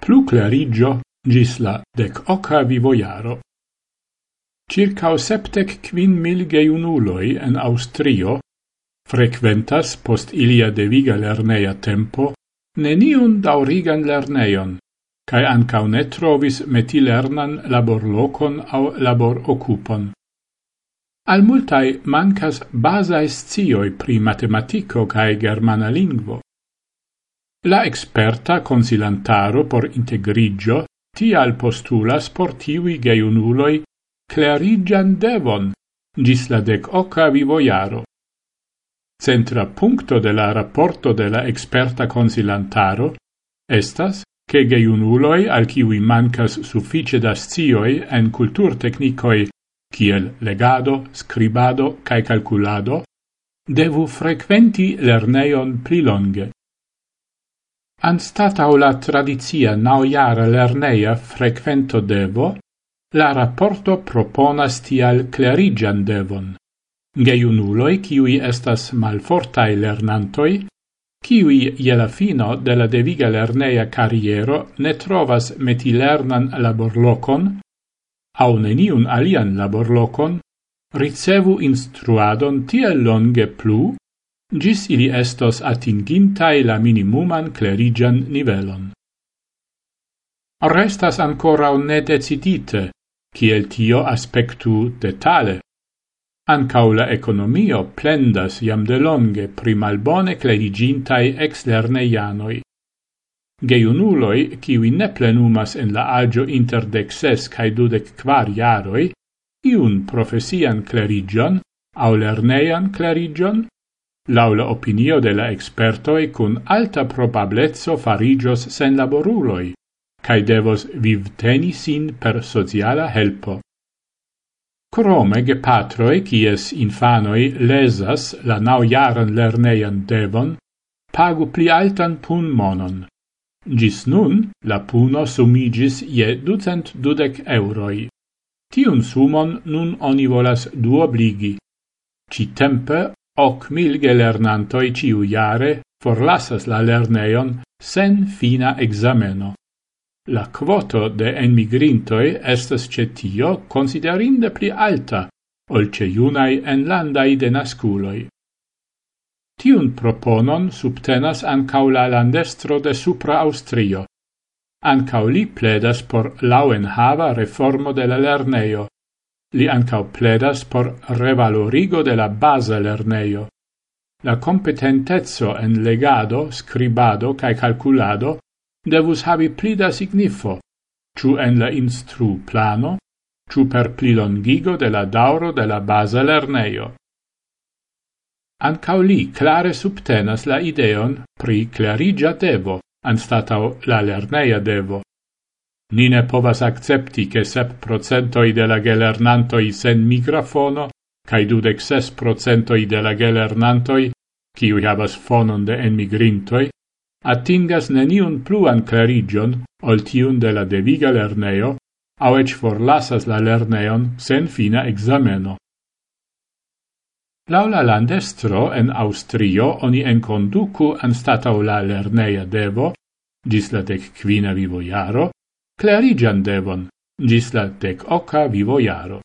plu clarigio gis la dekoka vivojaro. Circau septec quin mil geiunuloi en Austrio frequentas post ilia deviga lerneia tempo neniun daurigan lerneion, cae ancau ne trovis metilernan laborlocon au labor occupon. Al multai mancas basae scioi pri matematico cae germana lingvo. La experta consilantaro por integrigio tial postulas por tiui geiunuloi clarigian devon gis la dec oca vivoiaro. Centra puncto de la rapporto de la experta consilantaro estas che geiunuloi al kiwi mancas suffice da scioi en cultur technicoi kiel legado, scribado cae calculado, devu frequenti lerneion pli longe. Anstatau la tradizia naujara lerneia frequento devo, la rapporto proponas tial clerigian devon. Geiunuloi, kiui estas malfortai lernantoi, kiui je la fino de la deviga lerneia carriero ne trovas metilernan laborlocon, au neniun alian laborlocon, ricevu instruadon tiel longe plu, gis ili estos atingintai la minimuman clerigian nivelon. Restas ancora ne decidite, kiel tio aspectu detale. Ancau la economio plendas iam de longe pri malbone clerigintai ex-lerneianoi. Geiunuloi, kiwi ne plenumas en la agio inter dec ses cae dudec quar iaroi, iun profesian clerigion, au lerneian clerigion, laula opinio de la expertoi cun alta probablezzo farigios sen laboruloi, cae devos vivteni sin per sociala helpo. Crome gepatroi, cies infanoi lesas la nau naujaran lerneian devon, pagu pli altan pun monon. Gis nun la puno sumigis je ducent dudec euroi. Tiun sumon nun oni volas duobligi. Ci tempe hoc mil gelernantoi ciu jare forlasas la lerneion sen fina exameno. La quoto de enmigrintoi estas cetio considerinde pli alta, olce iunai ide nasculoi Tiun proponon subtenas ancau la landestro de Supra Austrio. Ancau li pledas por lauenhava reformo de la lerneio, Li ancau pledas por revalorigo de la base lerneio. La competentezzo en legado, scribado cae calculado devus havi plida signifo, ciu en la instru plano, ciu per pli longigo de la dauro de la base lerneio. Ancau li clare subtenas la ideon pri clarigia devo, anstatau la lerneia devo. Ni ne povas accepti che sep procentoi de la gelernantoi sen microfono cae dudec ses procentoi de la gelernantoi, ciui havas fonon de emigrintoi, attingas neniun pluan clarigion ol tiun de la deviga lerneo, au ec forlasas la lerneon sen fina exameno. Laula landestro en Austrio oni enconducu anstatau la lerneia devo, gis la dec quina vivo iaro, clarigian devon, gis la dec oca vivo iaro.